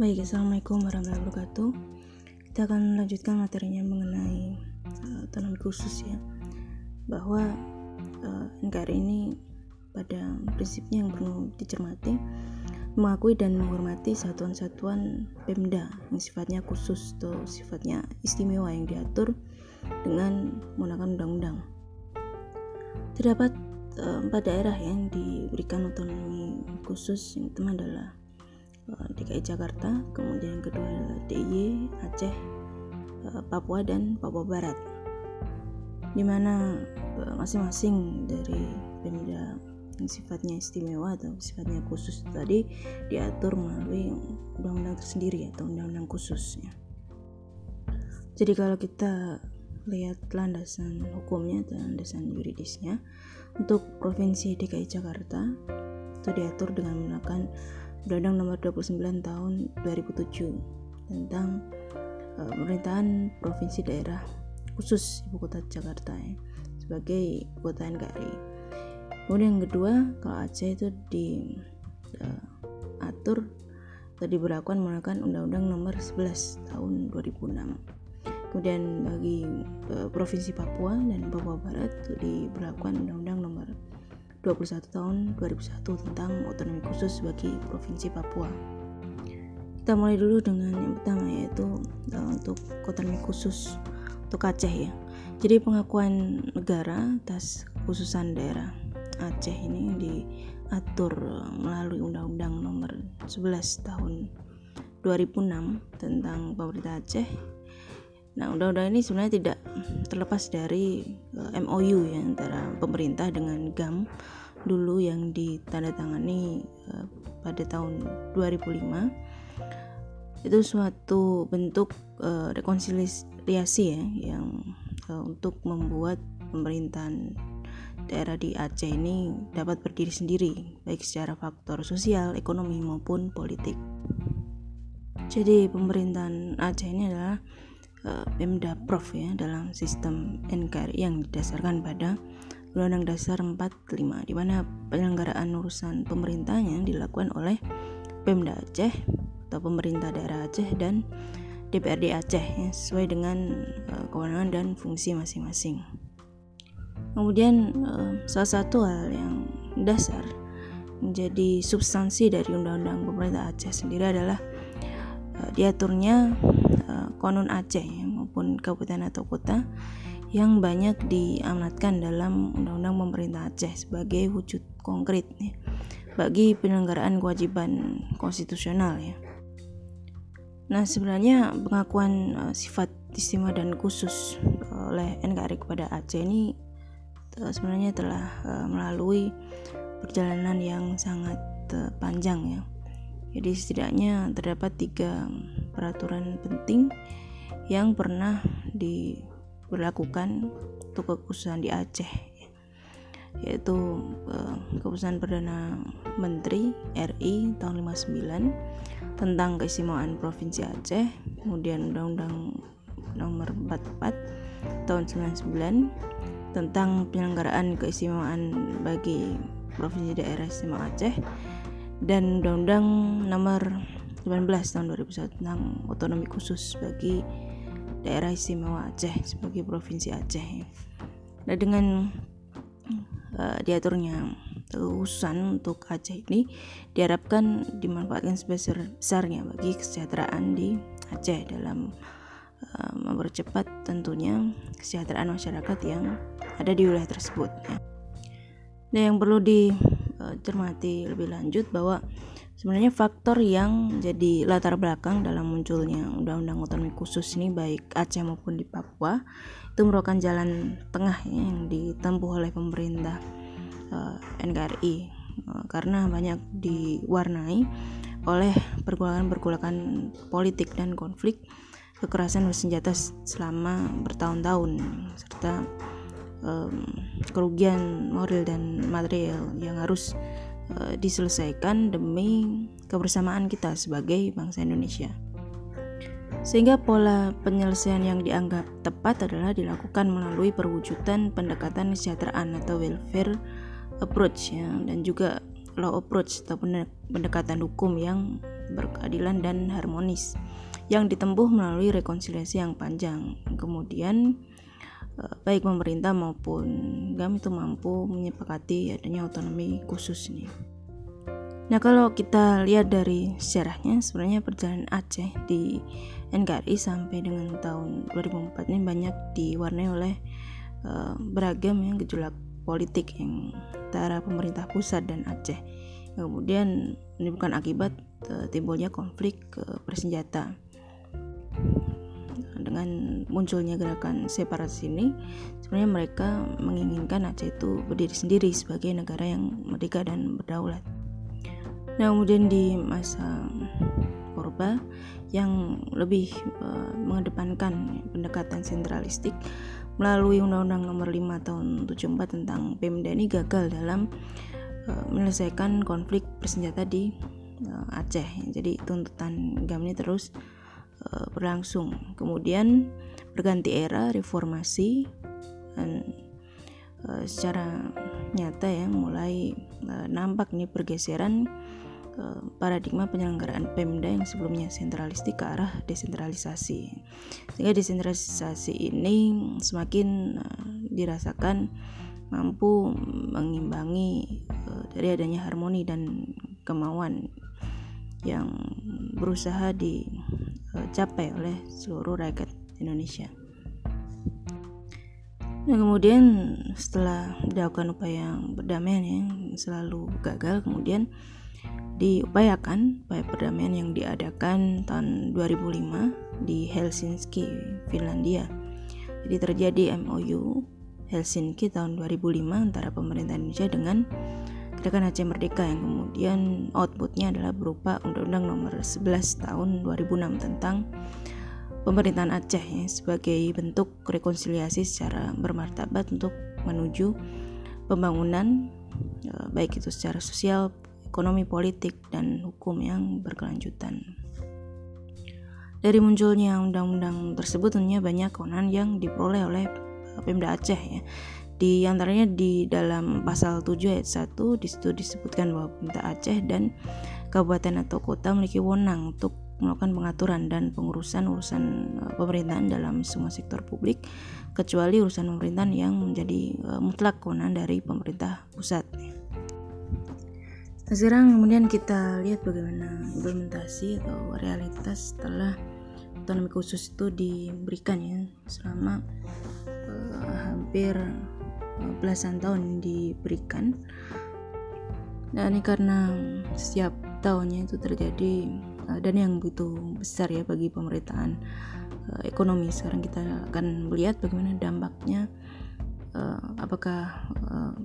Baik, Assalamualaikum warahmatullahi wabarakatuh. Kita akan melanjutkan materinya mengenai uh, otonomi khusus ya. Bahwa uh, negara ini pada prinsipnya yang perlu dicermati mengakui dan menghormati satuan-satuan Pemda yang sifatnya khusus atau sifatnya istimewa yang diatur dengan menggunakan undang-undang. Terdapat uh, empat daerah yang diberikan otonomi khusus yang pertama adalah DKI Jakarta, kemudian yang kedua adalah DIY, Aceh, uh, Papua dan Papua Barat. Di mana masing-masing dari Pemda yang sifatnya istimewa atau sifatnya khusus tadi diatur melalui undang-undang tersendiri atau undang-undang khususnya. Jadi kalau kita lihat landasan hukumnya dan landasan yuridisnya untuk Provinsi DKI Jakarta itu diatur dengan menggunakan Undang-Undang Nomor 29 Tahun 2007 tentang uh, pemerintahan provinsi daerah khusus ibu kota Jakarta ya, sebagai ibu kota NKRI kemudian yang kedua kalau Aceh itu diatur uh, atau diberlakukan menggunakan Undang-Undang Nomor 11 Tahun 2006 kemudian bagi uh, Provinsi Papua dan Papua Barat itu diberlakukan Undang-Undang Nomor 21 Tahun 2001 tentang otonomi khusus bagi Provinsi Papua kita mulai dulu dengan yang pertama yaitu uh, untuk otonomi khusus untuk Aceh ya jadi pengakuan negara atas khususan daerah Aceh ini diatur melalui Undang-Undang Nomor 11 Tahun 2006 tentang pemerintah Aceh. Nah, undang-undang ini sebenarnya tidak terlepas dari eh, MOU ya antara pemerintah dengan GAM dulu yang ditandatangani uh, pada tahun 2005 itu suatu bentuk uh, rekonsiliasi ya yang untuk membuat pemerintahan daerah di Aceh ini dapat berdiri sendiri, baik secara faktor sosial, ekonomi, maupun politik. Jadi pemerintahan Aceh ini adalah uh, Pemda Prof ya dalam sistem NKRI yang didasarkan pada Undang-Undang Dasar 45 di mana penyelenggaraan urusan pemerintahnya dilakukan oleh Pemda Aceh atau pemerintah daerah Aceh dan DPRD Aceh ya, sesuai dengan uh, kewenangan dan fungsi masing-masing. Kemudian uh, salah satu hal yang dasar menjadi substansi dari undang-undang pemerintah Aceh sendiri adalah uh, diaturnya konon Aceh ya, maupun kabupaten atau kota yang banyak diamanatkan dalam undang-undang pemerintah Aceh sebagai wujud konkret ya, bagi penyelenggaraan kewajiban konstitusional ya. Nah, sebenarnya pengakuan uh, sifat istimewa dan khusus oleh NKRI kepada Aceh ini uh, sebenarnya telah uh, melalui perjalanan yang sangat uh, panjang ya. Jadi setidaknya terdapat tiga peraturan penting yang pernah diberlakukan untuk kekhususan di Aceh yaitu uh, keputusan Perdana Menteri RI tahun 59 tentang keistimewaan Provinsi Aceh, kemudian Undang-Undang Nomor 44 tahun 99 tentang penyelenggaraan keistimewaan bagi Provinsi Daerah Istimewa Aceh dan Undang-Undang Nomor 18 tahun 2001 tentang otonomi khusus bagi Daerah Istimewa Aceh sebagai Provinsi Aceh. Nah, dengan uh, diaturnya kekhususan untuk Aceh ini diharapkan dimanfaatkan sebesar-besarnya bagi kesejahteraan di Aceh dalam uh, mempercepat tentunya kesejahteraan masyarakat yang ada di wilayah tersebut ya. Dan yang perlu dicermati lebih lanjut bahwa sebenarnya faktor yang jadi latar belakang dalam munculnya undang-undang otonomi khusus ini baik Aceh maupun di Papua itu merupakan jalan tengah ya, yang ditempuh oleh pemerintah uh, eh, NKRI uh, eh, karena banyak diwarnai oleh pergolakan-pergolakan politik dan konflik kekerasan bersenjata selama bertahun-tahun serta um, kerugian moral dan material yang harus uh, diselesaikan demi kebersamaan kita sebagai bangsa Indonesia. Sehingga pola penyelesaian yang dianggap tepat adalah dilakukan melalui perwujudan pendekatan kesejahteraan atau welfare approach ya dan juga law approach atau pendekatan hukum yang berkeadilan dan harmonis yang ditempuh melalui rekonsiliasi yang panjang. Kemudian baik pemerintah maupun GAM itu mampu menyepakati adanya otonomi khusus ini. Nah kalau kita lihat dari sejarahnya sebenarnya perjalanan Aceh di NKRI sampai dengan tahun 2004 ini banyak diwarnai oleh uh, beragam yang gejolak politik yang antara pemerintah pusat dan Aceh. Kemudian menimbulkan akibat uh, timbulnya konflik uh, bersenjata dengan munculnya gerakan separasi ini sebenarnya mereka menginginkan Aceh itu berdiri sendiri sebagai negara yang merdeka dan berdaulat. Nah kemudian di masa Orba yang lebih uh, mengedepankan pendekatan sentralistik melalui Undang-Undang Nomor 5 Tahun 74 tentang Pemda ini gagal dalam uh, menyelesaikan konflik bersenjata di uh, Aceh. Jadi tuntutan GAM ini terus berlangsung. Kemudian berganti era reformasi dan uh, secara nyata ya mulai uh, nampak nih pergeseran uh, paradigma penyelenggaraan Pemda yang sebelumnya sentralistik ke arah desentralisasi. Sehingga desentralisasi ini semakin dirasakan mampu mengimbangi dari adanya harmoni dan kemauan yang berusaha dicapai oleh seluruh rakyat Indonesia. Nah kemudian setelah dilakukan upaya perdamaian yang selalu gagal, kemudian diupayakan upaya perdamaian yang diadakan tahun 2005 di Helsinki, Finlandia. Jadi terjadi MOU Helsinki tahun 2005 antara pemerintah Indonesia dengan Gerakan Aceh Merdeka yang kemudian outputnya adalah berupa Undang-Undang Nomor 11 Tahun 2006 tentang pemerintahan Aceh ya, sebagai bentuk rekonsiliasi secara bermartabat untuk menuju pembangunan ya, baik itu secara sosial, ekonomi, politik dan hukum yang berkelanjutan. Dari munculnya undang-undang tersebut tentunya banyak kewenangan yang diperoleh oleh Pemda Aceh ya di antaranya di dalam pasal 7 ayat 1 di situ disebutkan bahwa pemerintah Aceh dan kabupaten atau kota memiliki wewenang untuk melakukan pengaturan dan pengurusan urusan uh, pemerintahan dalam semua sektor publik kecuali urusan pemerintahan yang menjadi uh, mutlak kewenangan dari pemerintah pusat. Nah, sekarang kemudian kita lihat bagaimana implementasi atau realitas setelah otonomi khusus itu diberikan ya selama uh, hampir belasan tahun diberikan. Dan ini karena setiap tahunnya itu terjadi uh, dan yang begitu besar ya bagi pemerintahan uh, ekonomi. Sekarang kita akan melihat bagaimana dampaknya apakah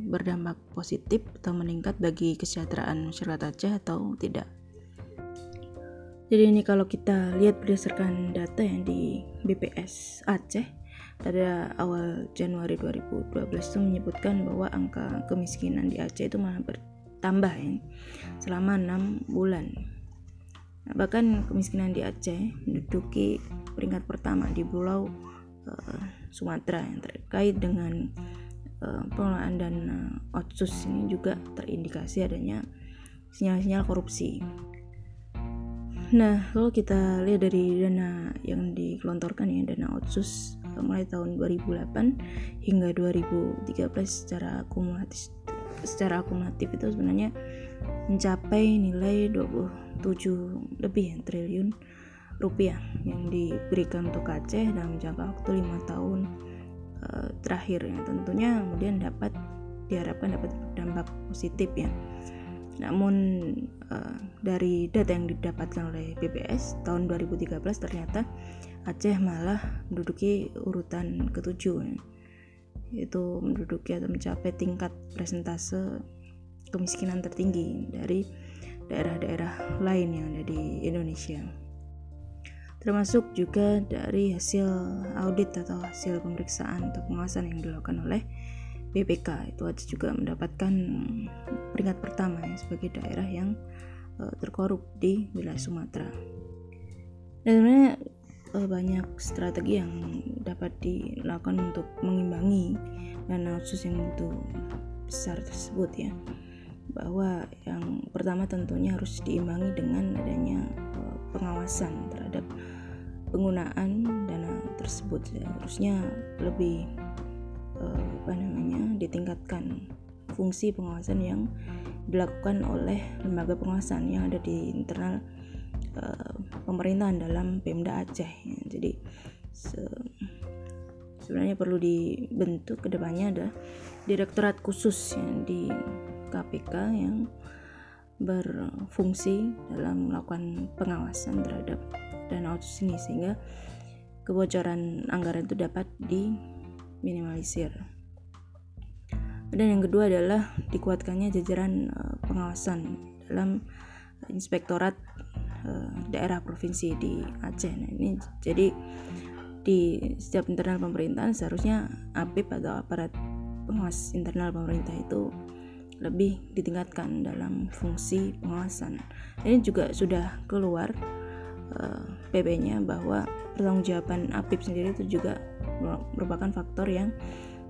berdampak positif atau meningkat bagi kesejahteraan masyarakat Aceh atau tidak. Jadi ini kalau kita lihat berdasarkan data yang di BPS Aceh pada awal Januari 2012 itu menyebutkan bahwa angka kemiskinan di Aceh itu malah bertambah ya, selama enam bulan. Nah, bahkan kemiskinan di Aceh menduduki peringkat pertama di Pulau uh, Sumatera yang terkait dengan uh, pengelolaan dan uh, otsus ini juga terindikasi adanya sinyal-sinyal korupsi. Nah, kalau kita lihat dari dana yang digelontorkan ya, dana otsus mulai tahun 2008 hingga 2013 secara akumulatif secara akumulatif itu sebenarnya mencapai nilai 27 lebih triliun rupiah yang diberikan untuk Aceh dalam jangka waktu lima tahun uh, terakhir ya. Tentunya kemudian dapat diharapkan dapat berdampak positif ya namun uh, dari data yang didapatkan oleh BPS tahun 2013 ternyata Aceh malah menduduki urutan ketujuh yaitu menduduki atau mencapai tingkat presentase kemiskinan tertinggi dari daerah-daerah lain yang ada di Indonesia. Termasuk juga dari hasil audit atau hasil pemeriksaan atau pengawasan yang dilakukan oleh BPK itu Aceh juga mendapatkan peringkat pertama ya, sebagai daerah yang uh, terkorup di wilayah Sumatera. Dan sebenarnya uh, banyak strategi yang dapat dilakukan untuk mengimbangi dana otsus yang begitu besar tersebut ya. Bahwa yang pertama tentunya harus diimbangi dengan adanya uh, pengawasan terhadap penggunaan dana tersebut. Ya, harusnya lebih uh, apa namanya ditingkatkan fungsi pengawasan yang dilakukan oleh lembaga pengawasan yang ada di internal uh, pemerintahan dalam Pemda Aceh ya. jadi se sebenarnya perlu dibentuk ke depannya ada direktorat khusus yang di KPK yang berfungsi dalam melakukan pengawasan terhadap dana otsus ini sehingga kebocoran anggaran itu dapat diminimalisir. Dan yang kedua adalah dikuatkannya jajaran uh, pengawasan dalam inspektorat uh, daerah provinsi di Aceh. Nah, ini jadi di setiap internal pemerintahan seharusnya APIP atau aparat pengawas internal pemerintah itu lebih ditingkatkan dalam fungsi pengawasan. Ini juga sudah keluar uh, eh, PP-nya bahwa pertanggungjawaban APIP sendiri itu juga merupakan faktor yang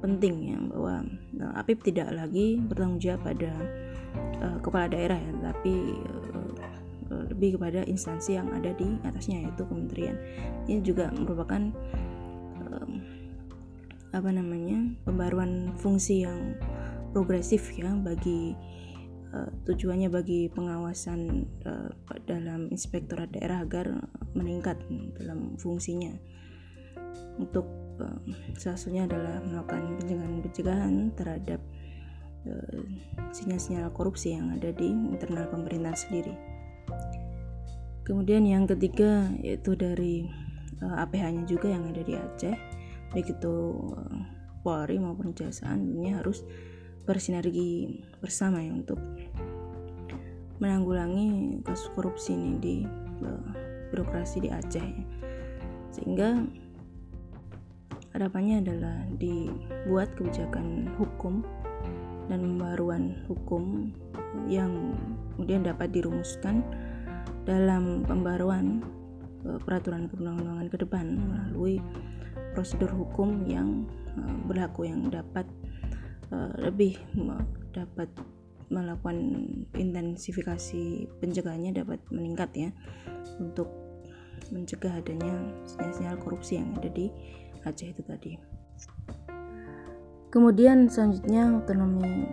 penting ya bahwa uh, APIP tidak lagi bertanggung jawab pada uh, kepala daerah ya, tapi uh, lebih kepada instansi yang ada di atasnya yaitu kementerian. Ini juga merupakan um, apa namanya pembaruan fungsi yang progresif ya bagi uh, tujuannya bagi pengawasan uh, dalam inspektorat daerah agar meningkat dalam fungsinya. Untuk uh, salah satunya adalah melakukan pencegahan-pencegahan terhadap sinyal-sinyal korupsi yang ada di internal pemerintahan sendiri. Kemudian yang ketiga yaitu dari uh, eh, APH-nya juga yang ada di Aceh, baik itu uh, Polri maupun Kejaksaan ini harus bersinergi bersama ya untuk menanggulangi kasus korupsi ini di uh, birokrasi di Aceh. Sehingga harapannya adalah dibuat kebijakan hukum dan pembaruan hukum yang kemudian dapat dirumuskan dalam pembaruan uh, peraturan perundang-undangan ke depan melalui prosedur hukum yang uh, berlaku yang dapat uh, lebih dapat melakukan intensifikasi pencegahannya dapat meningkat ya untuk mencegah adanya sinyal-sinyal korupsi yang ada di Aceh itu tadi. Kemudian selanjutnya otonomi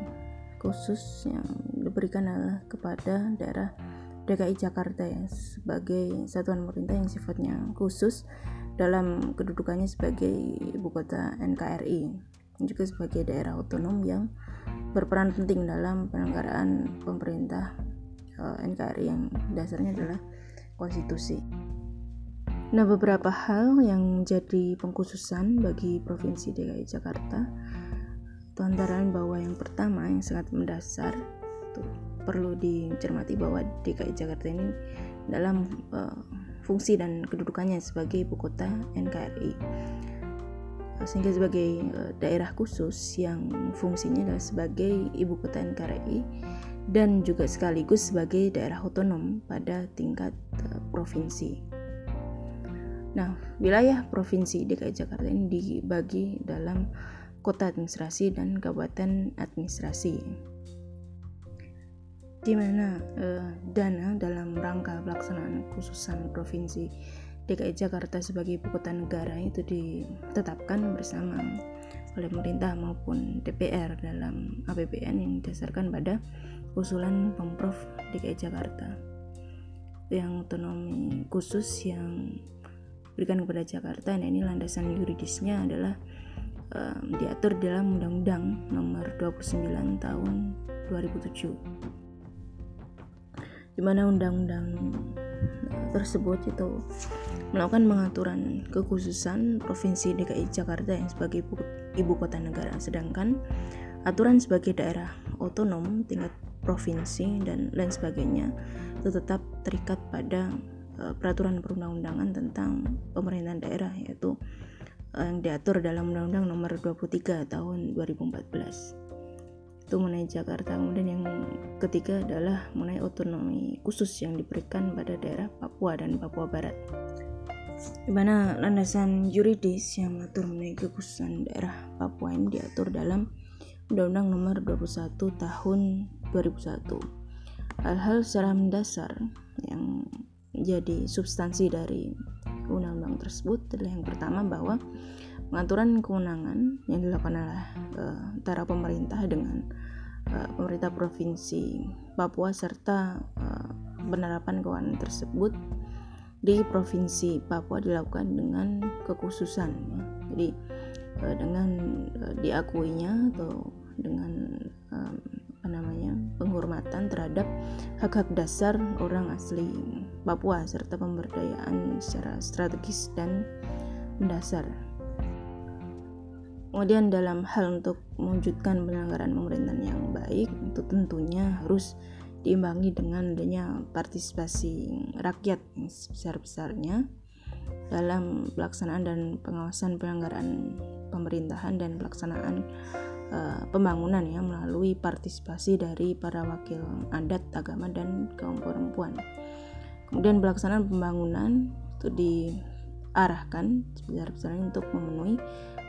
khusus yang diberikan adalah kepada daerah DKI Jakarta ya sebagai satuan pemerintah yang sifatnya khusus dalam kedudukannya sebagai ibu kota NKRI dan juga sebagai daerah otonom yang berperan penting dalam penyelenggaraan pemerintah eh, NKRI yang dasarnya adalah konstitusi. Nah, beberapa hal yang jadi pengkhususan bagi Provinsi DKI Jakarta itu antara bahwa yang pertama yang sangat mendasar itu perlu dicermati bahwa DKI Jakarta ini dalam uh, fungsi dan kedudukannya sebagai ibu kota NKRI sehingga sebagai uh, daerah khusus yang fungsinya adalah sebagai ibu kota NKRI dan juga sekaligus sebagai daerah otonom pada tingkat uh, provinsi. Nah, wilayah provinsi DKI Jakarta ini dibagi dalam kota administrasi dan kabupaten administrasi. Di mana uh, dana dalam rangka pelaksanaan khususan provinsi DKI Jakarta sebagai ibu kota negara itu ditetapkan bersama oleh pemerintah maupun DPR dalam APBN yang didasarkan pada usulan Pemprov DKI Jakarta. Yang otonomi khusus yang diberikan kepada Jakarta. Nah ini landasan yuridisnya adalah um, diatur dalam Undang-Undang nomor 29 tahun 2007 di mana undang-undang eh, tersebut itu melakukan pengaturan kekhususan Provinsi DKI Jakarta yang sebagai ibu, ibu kota negara, sedangkan aturan sebagai daerah otonom tingkat provinsi dan lain sebagainya itu tetap terikat pada peraturan perundang-undangan tentang pemerintahan daerah yaitu uh, yang diatur dalam Undang-Undang Nomor 23 Tahun 2014 itu mengenai Jakarta. Kemudian yang ketiga adalah mengenai otonomi khusus yang diberikan pada daerah Papua dan Papua Barat. Di mana landasan yuridis yang mengatur mengenai kekhususan daerah Papua ini diatur dalam Undang-Undang Nomor 21 Tahun 2001 hal-hal secara mendasar yang jadi substansi dari undang-undang tersebut adalah yang pertama bahwa pengaturan kewenangan yang dilakukan oleh uh, antara pemerintah dengan uh, pemerintah provinsi Papua serta uh, penerapan kewenangan tersebut di provinsi Papua dilakukan dengan kekhususan ya. jadi uh, dengan uh, diakuinya atau dengan um, apa namanya penghormatan terhadap hak-hak dasar orang asli Papua serta pemberdayaan secara strategis dan mendasar. Kemudian dalam hal untuk mewujudkan penyelenggaraan pemerintahan yang baik itu tentunya harus diimbangi dengan adanya partisipasi rakyat yang sebesar-besarnya dalam pelaksanaan dan pengawasan penyelenggaraan pemerintahan dan pelaksanaan uh, pembangunan ya melalui partisipasi dari para wakil adat, agama dan kaum perempuan. Kemudian pelaksanaan pembangunan itu diarahkan sebesar-besarnya untuk memenuhi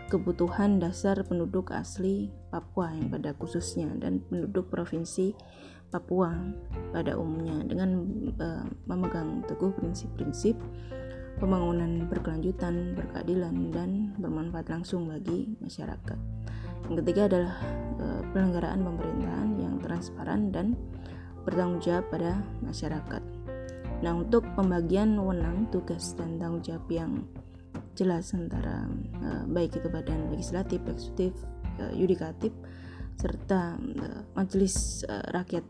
kebutuhan dasar penduduk asli Papua yang pada khususnya dan penduduk provinsi Papua pada umumnya dengan uh, memegang teguh prinsip-prinsip pembangunan berkelanjutan, berkeadilan, dan bermanfaat langsung bagi masyarakat. Yang ketiga adalah e, penyelenggaraan pemerintahan yang transparan dan bertanggung jawab pada masyarakat. Nah, untuk pembagian wewenang, tugas dan tanggung jawab yang jelas antara e, baik itu badan legislatif, eksekutif, e, yudikatif serta e, majelis rakyat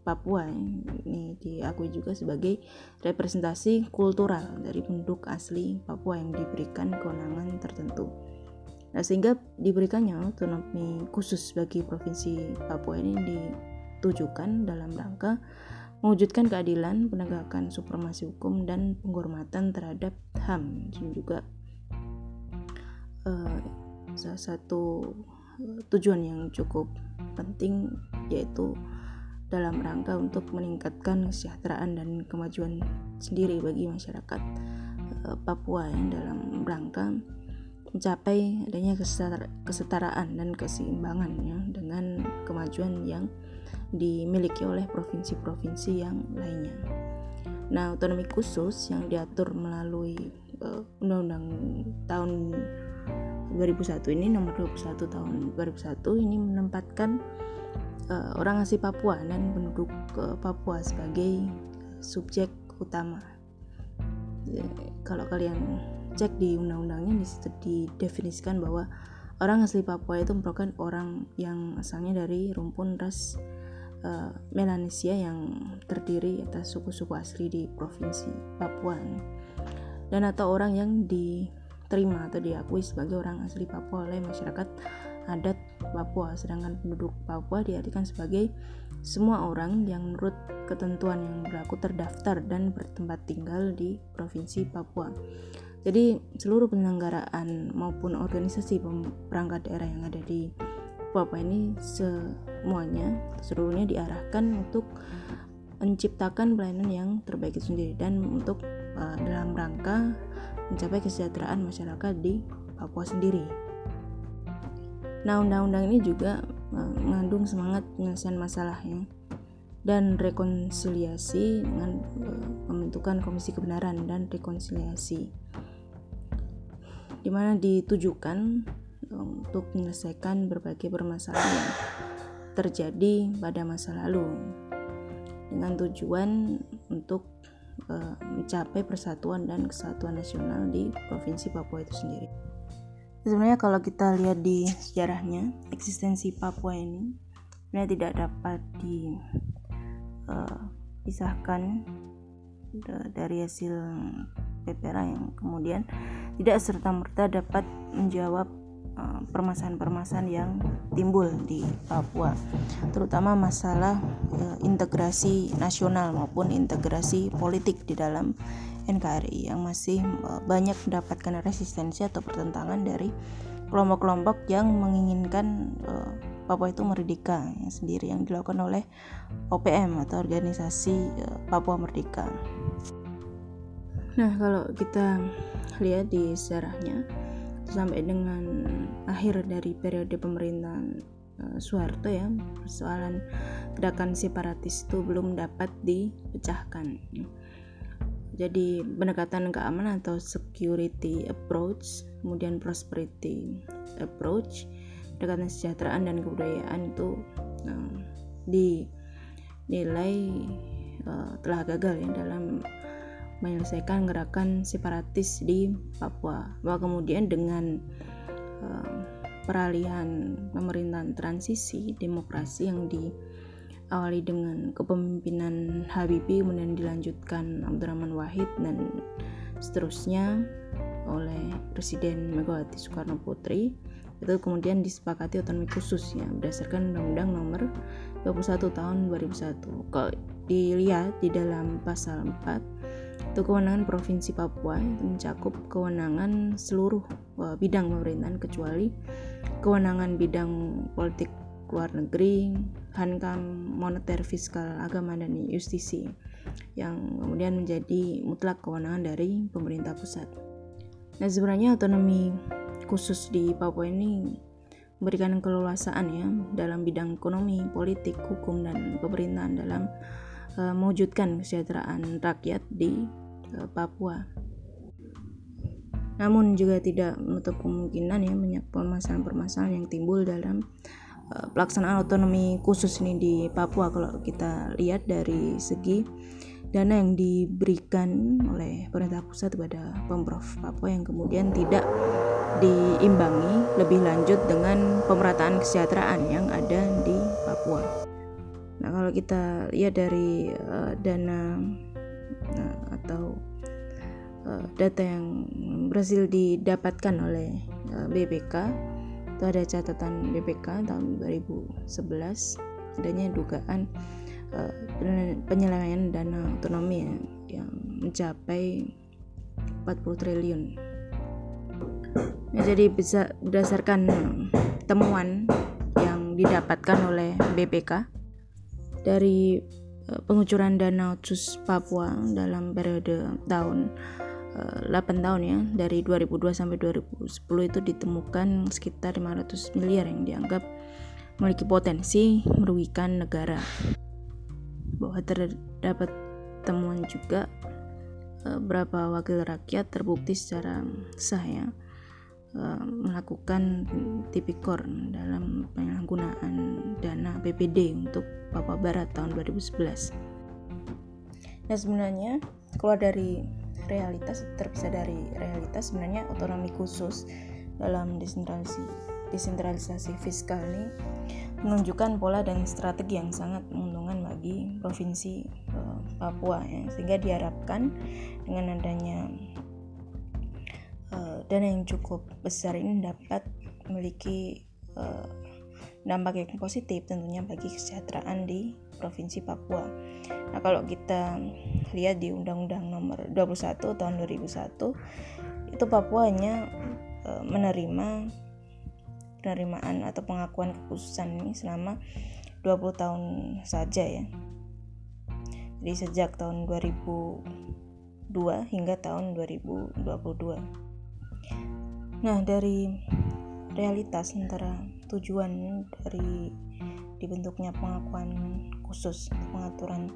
Papua ini diakui juga sebagai representasi kultural dari penduduk asli Papua yang diberikan kewenangan tertentu. Nah, sehingga diberikannya otonomi khusus bagi provinsi Papua ini ditujukan dalam rangka mewujudkan keadilan, penegakan supremasi hukum dan penghormatan terhadap HAM dan juga uh, salah satu uh, tujuan yang cukup penting yaitu dalam rangka untuk meningkatkan kesejahteraan dan kemajuan sendiri bagi masyarakat uh, Papua yang dalam rangka mencapai adanya kesetaraan dan keseimbangan ya dengan kemajuan yang dimiliki oleh provinsi-provinsi yang lainnya. Nah, otonomi khusus yang diatur melalui uh, Undang-Undang tahun 2001 ini nomor 21 tahun 2001 ini menempatkan uh, orang asli Papua dan penduduk uh, Papua sebagai subjek utama. Jadi, kalau kalian cek di undang-undangnya didefinisikan bahwa orang asli Papua itu merupakan orang yang asalnya dari rumpun ras uh, Melanesia yang terdiri atas suku-suku asli di provinsi Papua dan atau orang yang diterima atau diakui sebagai orang asli Papua oleh masyarakat adat Papua. Sedangkan penduduk Papua diartikan sebagai semua orang yang menurut ketentuan yang berlaku terdaftar dan bertempat tinggal di provinsi Papua jadi seluruh penyelenggaraan maupun organisasi perangkat daerah yang ada di Papua ini semuanya seluruhnya diarahkan untuk menciptakan pelayanan yang terbaik itu sendiri dan untuk uh, dalam rangka mencapai kesejahteraan masyarakat di Papua sendiri. Nah, undang-undang ini juga uh, mengandung semangat penyelesaian masalahnya dan rekonsiliasi dengan uh, pembentukan komisi kebenaran dan rekonsiliasi di mana ditujukan untuk menyelesaikan berbagai permasalahan yang terjadi pada masa lalu dengan tujuan untuk uh, mencapai persatuan dan kesatuan nasional di provinsi Papua itu sendiri. Sebenarnya kalau kita lihat di sejarahnya eksistensi Papua ini sebenarnya tidak dapat dipisahkan uh, dari hasil PPRA yang kemudian tidak serta-merta dapat menjawab eh, permasalahan-permasalahan yang timbul di Papua, terutama masalah uh, integrasi nasional maupun integrasi politik di dalam NKRI yang masih uh, banyak mendapatkan resistensi atau pertentangan dari kelompok-kelompok yang menginginkan uh, Papua itu merdeka yang sendiri yang dilakukan oleh OPM atau Organisasi Papua Merdeka. Nah, kalau kita lihat di sejarahnya sampai dengan akhir dari periode pemerintahan uh, Soeharto ya persoalan gerakan separatis itu belum dapat dipecahkan. Jadi pendekatan keamanan atau security approach kemudian prosperity approach pendekatan kesejahteraan dan kebudayaan itu uh, dinilai uh, telah gagal ya dalam menyelesaikan gerakan separatis di Papua bahwa kemudian dengan uh, peralihan pemerintahan transisi demokrasi yang di awali dengan kepemimpinan Habibie kemudian dilanjutkan Abdurrahman Wahid dan seterusnya oleh Presiden Megawati Soekarno Putri itu kemudian disepakati otonomi khusus ya berdasarkan Undang-Undang Nomor 21 Tahun 2001. Kalau dilihat di dalam pasal 4 itu kewenangan Provinsi Papua itu mencakup kewenangan seluruh uh, bidang pemerintahan kecuali kewenangan bidang politik luar negeri, hankam, moneter, fiskal, agama, dan justisi yang kemudian menjadi mutlak kewenangan dari pemerintah pusat. Nah sebenarnya otonomi khusus di Papua ini memberikan keleluasaan ya dalam bidang ekonomi, politik, hukum, dan pemerintahan dalam mewujudkan kesejahteraan rakyat di uh, Papua. Namun juga tidak menutup kemungkinan ya banyak permasalahan-permasalahan yang timbul dalam Eh, pelaksanaan otonomi khusus ini di Papua kalau kita lihat dari segi dana yang diberikan oleh pemerintah pusat kepada pemprov Papua yang kemudian tidak diimbangi lebih lanjut dengan pemerataan kesejahteraan yang ada di Papua. Nah kalau kita lihat dari uh, dana uh, atau uh, data yang berhasil didapatkan oleh uh, BPK itu ada catatan BPK tahun 2011 adanya dugaan uh, penyelenggaraan dana otonomi ya, yang mencapai 40 triliun. Nah, jadi berdasarkan temuan yang didapatkan oleh BPK dari uh, pengucuran dana otsus Papua dalam periode tahun 8 eh, tahun ya dari 2002 sampai 2010 itu ditemukan sekitar 500 miliar yang dianggap memiliki potensi merugikan negara. Bahwa terdapat temuan juga uh, berapa wakil rakyat terbukti secara sah ya melakukan tipikor dalam penyalahgunaan dana BPD untuk Papua Barat tahun 2011 nah sebenarnya keluar dari realitas terpisah dari realitas sebenarnya otonomi khusus dalam desentralisasi desentralisasi fiskal ini menunjukkan pola dan strategi yang sangat menguntungkan bagi provinsi uh, Papua ya. Sehingga diharapkan dengan adanya uh, dana yang cukup besar ini dapat memiliki uh, dampak yang positif tentunya bagi kesejahteraan di Provinsi Papua. Nah, kalau kita lihat di Undang-Undang Nomor 21 tahun 2001 itu Papua hanya e, menerima penerimaan atau pengakuan kekhususan ini selama 20 tahun saja ya. Jadi sejak tahun 2002 hingga tahun 2022. Nah, dari realitas antara tujuan dari dibentuknya pengakuan khusus pengaturan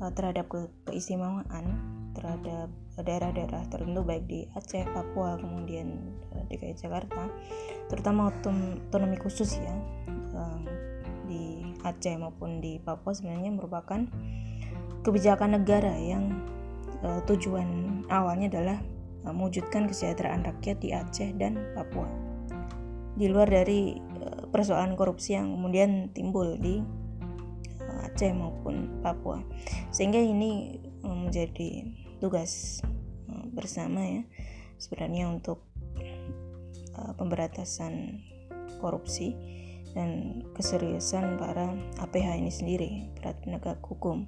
uh, terhadap ke keistimewaan terhadap daerah-daerah tertentu baik di Aceh, Papua, kemudian uh, DKI Jakarta, terutama otonomi khusus ya di Aceh maupun di Papua sebenarnya merupakan kebijakan negara yang tujuan awalnya adalah mewujudkan kesejahteraan rakyat di Aceh dan Papua. Di luar dari uh, persoalan korupsi yang kemudian timbul di uh, Aceh maupun Papua. Sehingga ini uh, menjadi tugas bersama ya sebenarnya untuk pemberantasan korupsi dan keseriusan para APH ini sendiri para penegak hukum.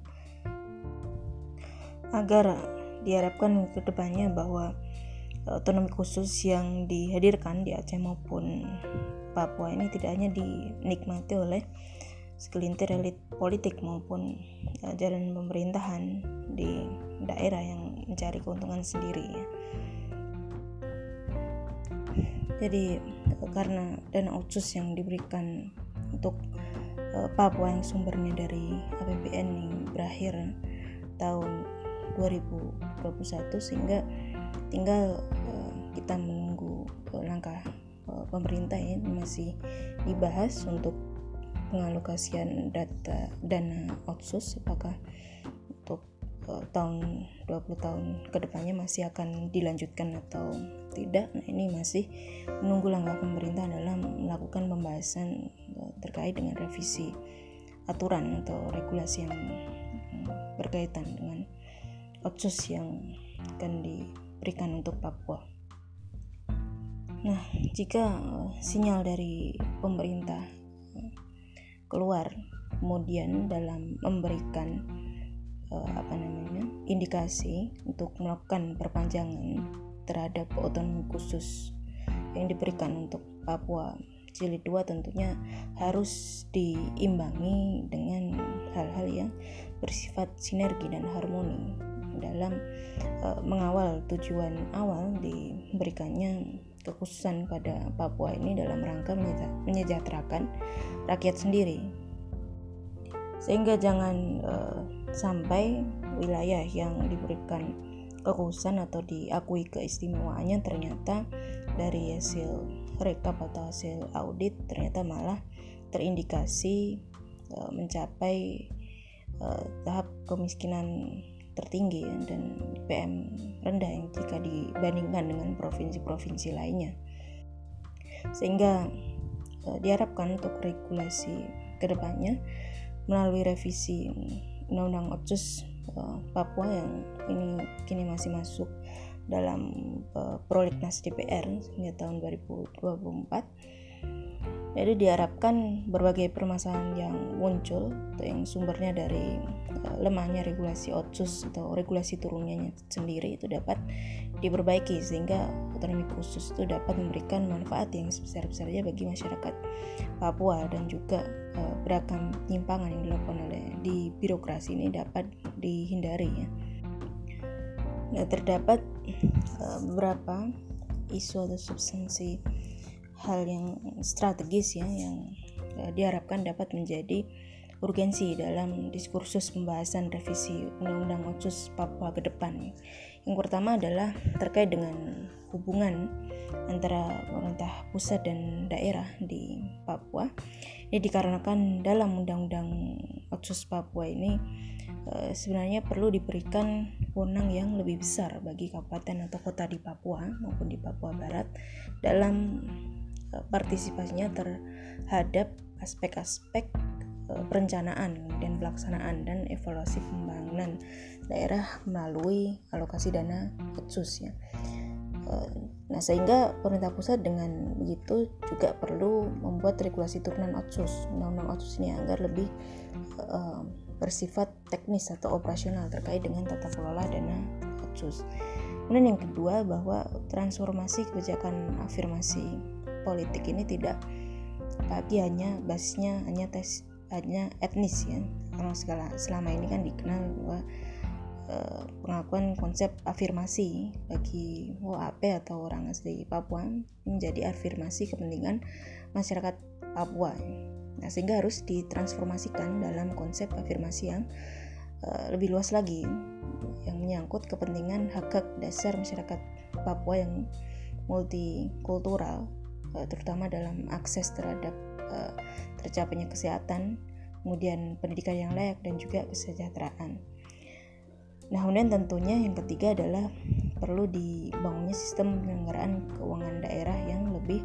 Agar diharapkan ke depannya bahwa otonomi khusus yang dihadirkan di Aceh maupun Papua ini tidak hanya dinikmati oleh segelintir elit politik maupun uh, jalan pemerintahan di daerah yang mencari keuntungan sendiri ya. Jadi karena dana otsus yang diberikan untuk uh, Papua yang sumbernya dari APBN yang berakhir tahun 2021 sehingga tinggal kita menunggu uh, langkah uh, pemerintah ini masih dibahas untuk pengalokasian data dana otsus apakah untuk uh, tahun 20 tahun ke depannya masih akan dilanjutkan atau tidak nah ini masih menunggu langkah pemerintah dalam melakukan pembahasan terkait dengan revisi aturan atau regulasi yang berkaitan dengan otsus yang akan diberikan untuk Papua. Nah, jika sinyal dari pemerintah keluar kemudian dalam memberikan uh, apa namanya indikasi untuk melakukan perpanjangan terhadap otonomi khusus yang diberikan untuk Papua jilid 2 tentunya harus diimbangi dengan hal-hal yang bersifat sinergi dan harmoni dalam mengawal tujuan awal diberikannya kekhususan pada Papua ini dalam rangka menyejahterakan rakyat sendiri. Sehingga jangan uh, sampai wilayah yang diberikan kekhususan atau diakui keistimewaannya ternyata dari hasil rekap atau hasil audit ternyata malah terindikasi uh, mencapai uh, tahap kemiskinan tertinggi dan PM rendah yang jika dibandingkan dengan provinsi-provinsi lainnya. Sehingga uh, diharapkan untuk regulasi ke depannya melalui revisi Undang-Undang Otsus uh, Papua yang ini kini masih masuk dalam uh, prolegnas DPR hingga tahun 2024 jadi diharapkan berbagai permasalahan yang muncul atau yang sumbernya dari uh, lemahnya regulasi otsus atau regulasi turunnya sendiri itu dapat diperbaiki sehingga otonomi khusus itu dapat memberikan manfaat yang sebesar-besarnya bagi masyarakat Papua dan juga uh, beragam penyimpangan yang dilakukan oleh di birokrasi ini dapat dihindari ya. Nah, terdapat uh, beberapa isu atau substansi hal yang strategis ya yang uh, diharapkan dapat menjadi urgensi dalam diskursus pembahasan revisi Undang-Undang Otsus Papua ke depan. Yang pertama adalah terkait dengan hubungan antara pemerintah pusat dan daerah di Papua. Ini dikarenakan dalam Undang-Undang Otsus Papua ini eh, sebenarnya perlu diberikan wewenang yang lebih besar bagi kabupaten atau kota di Papua maupun di Papua Barat dalam Eh, partisipasinya terhadap aspek-aspek eh, perencanaan dan pelaksanaan dan evaluasi pembangunan daerah melalui alokasi dana khusus ya. Eh, nah sehingga pemerintah pusat dengan begitu juga perlu membuat regulasi turunan otsus undang-undang otsus ini agar lebih bersifat teknis atau operasional terkait dengan tata kelola dana otsus. Kemudian yang kedua bahwa transformasi kebijakan afirmasi politik ini tidak lagi hanya basisnya hanya tes hanya etnis ya. Karena segala selama ini kan dikenal bahwa uh, pengakuan konsep afirmasi bagi WAP atau orang asli Papua menjadi afirmasi kepentingan masyarakat Papua. Nah sehingga harus ditransformasikan dalam konsep afirmasi yang uh, lebih luas lagi yang menyangkut kepentingan hak hak dasar masyarakat Papua yang multikultural. Eh, terutama dalam akses terhadap uh, tercapainya kesehatan, kemudian pendidikan yang layak dan juga kesejahteraan. Nah, kemudian tentunya yang ketiga adalah perlu dibangunnya sistem penyelenggaraan keuangan daerah yang lebih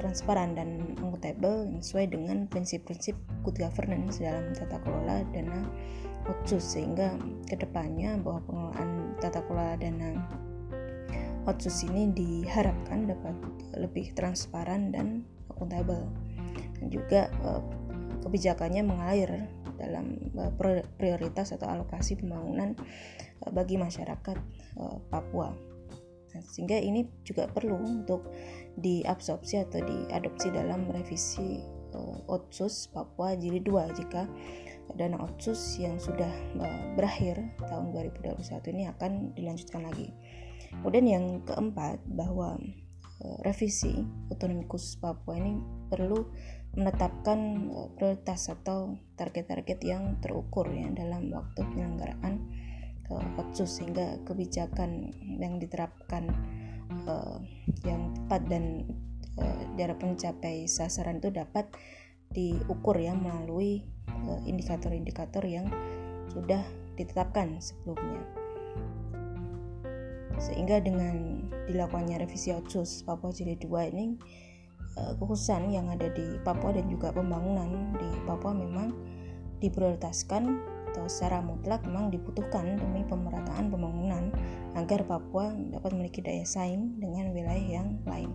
transparan dan akuntabel sesuai dengan prinsip-prinsip good governance dalam tata kelola dana otsus sehingga ke depannya bahwa pengelolaan tata kelola dana Otsus ini diharapkan dapat lebih transparan dan akuntabel dan juga uh, kebijakannya mengalir dalam uh, prioritas atau alokasi pembangunan uh, bagi masyarakat Papua. Nah, sehingga ini juga perlu untuk diabsorpsi atau diadopsi dalam revisi Otsus Papua Jilid 2 jika dana Otsus yang sudah berakhir tahun 2021 ini akan dilanjutkan lagi. Kemudian yang keempat bahwa uh, revisi otonomi khusus Papua ini perlu menetapkan uh, prioritas atau target-target yang terukur ya dalam waktu penyelenggaraan uh, sehingga kebijakan yang diterapkan uh, yang tepat dan uh, mencapai sasaran itu dapat diukur ya melalui indikator-indikator uh, yang sudah ditetapkan sebelumnya sehingga dengan dilakukannya revisi otsus Papua Jilid 2 ini uh, kekhususan yang ada di Papua dan juga pembangunan di Papua memang diprioritaskan atau secara mutlak memang dibutuhkan demi pemerataan pembangunan agar Papua dapat memiliki daya saing dengan wilayah yang lain.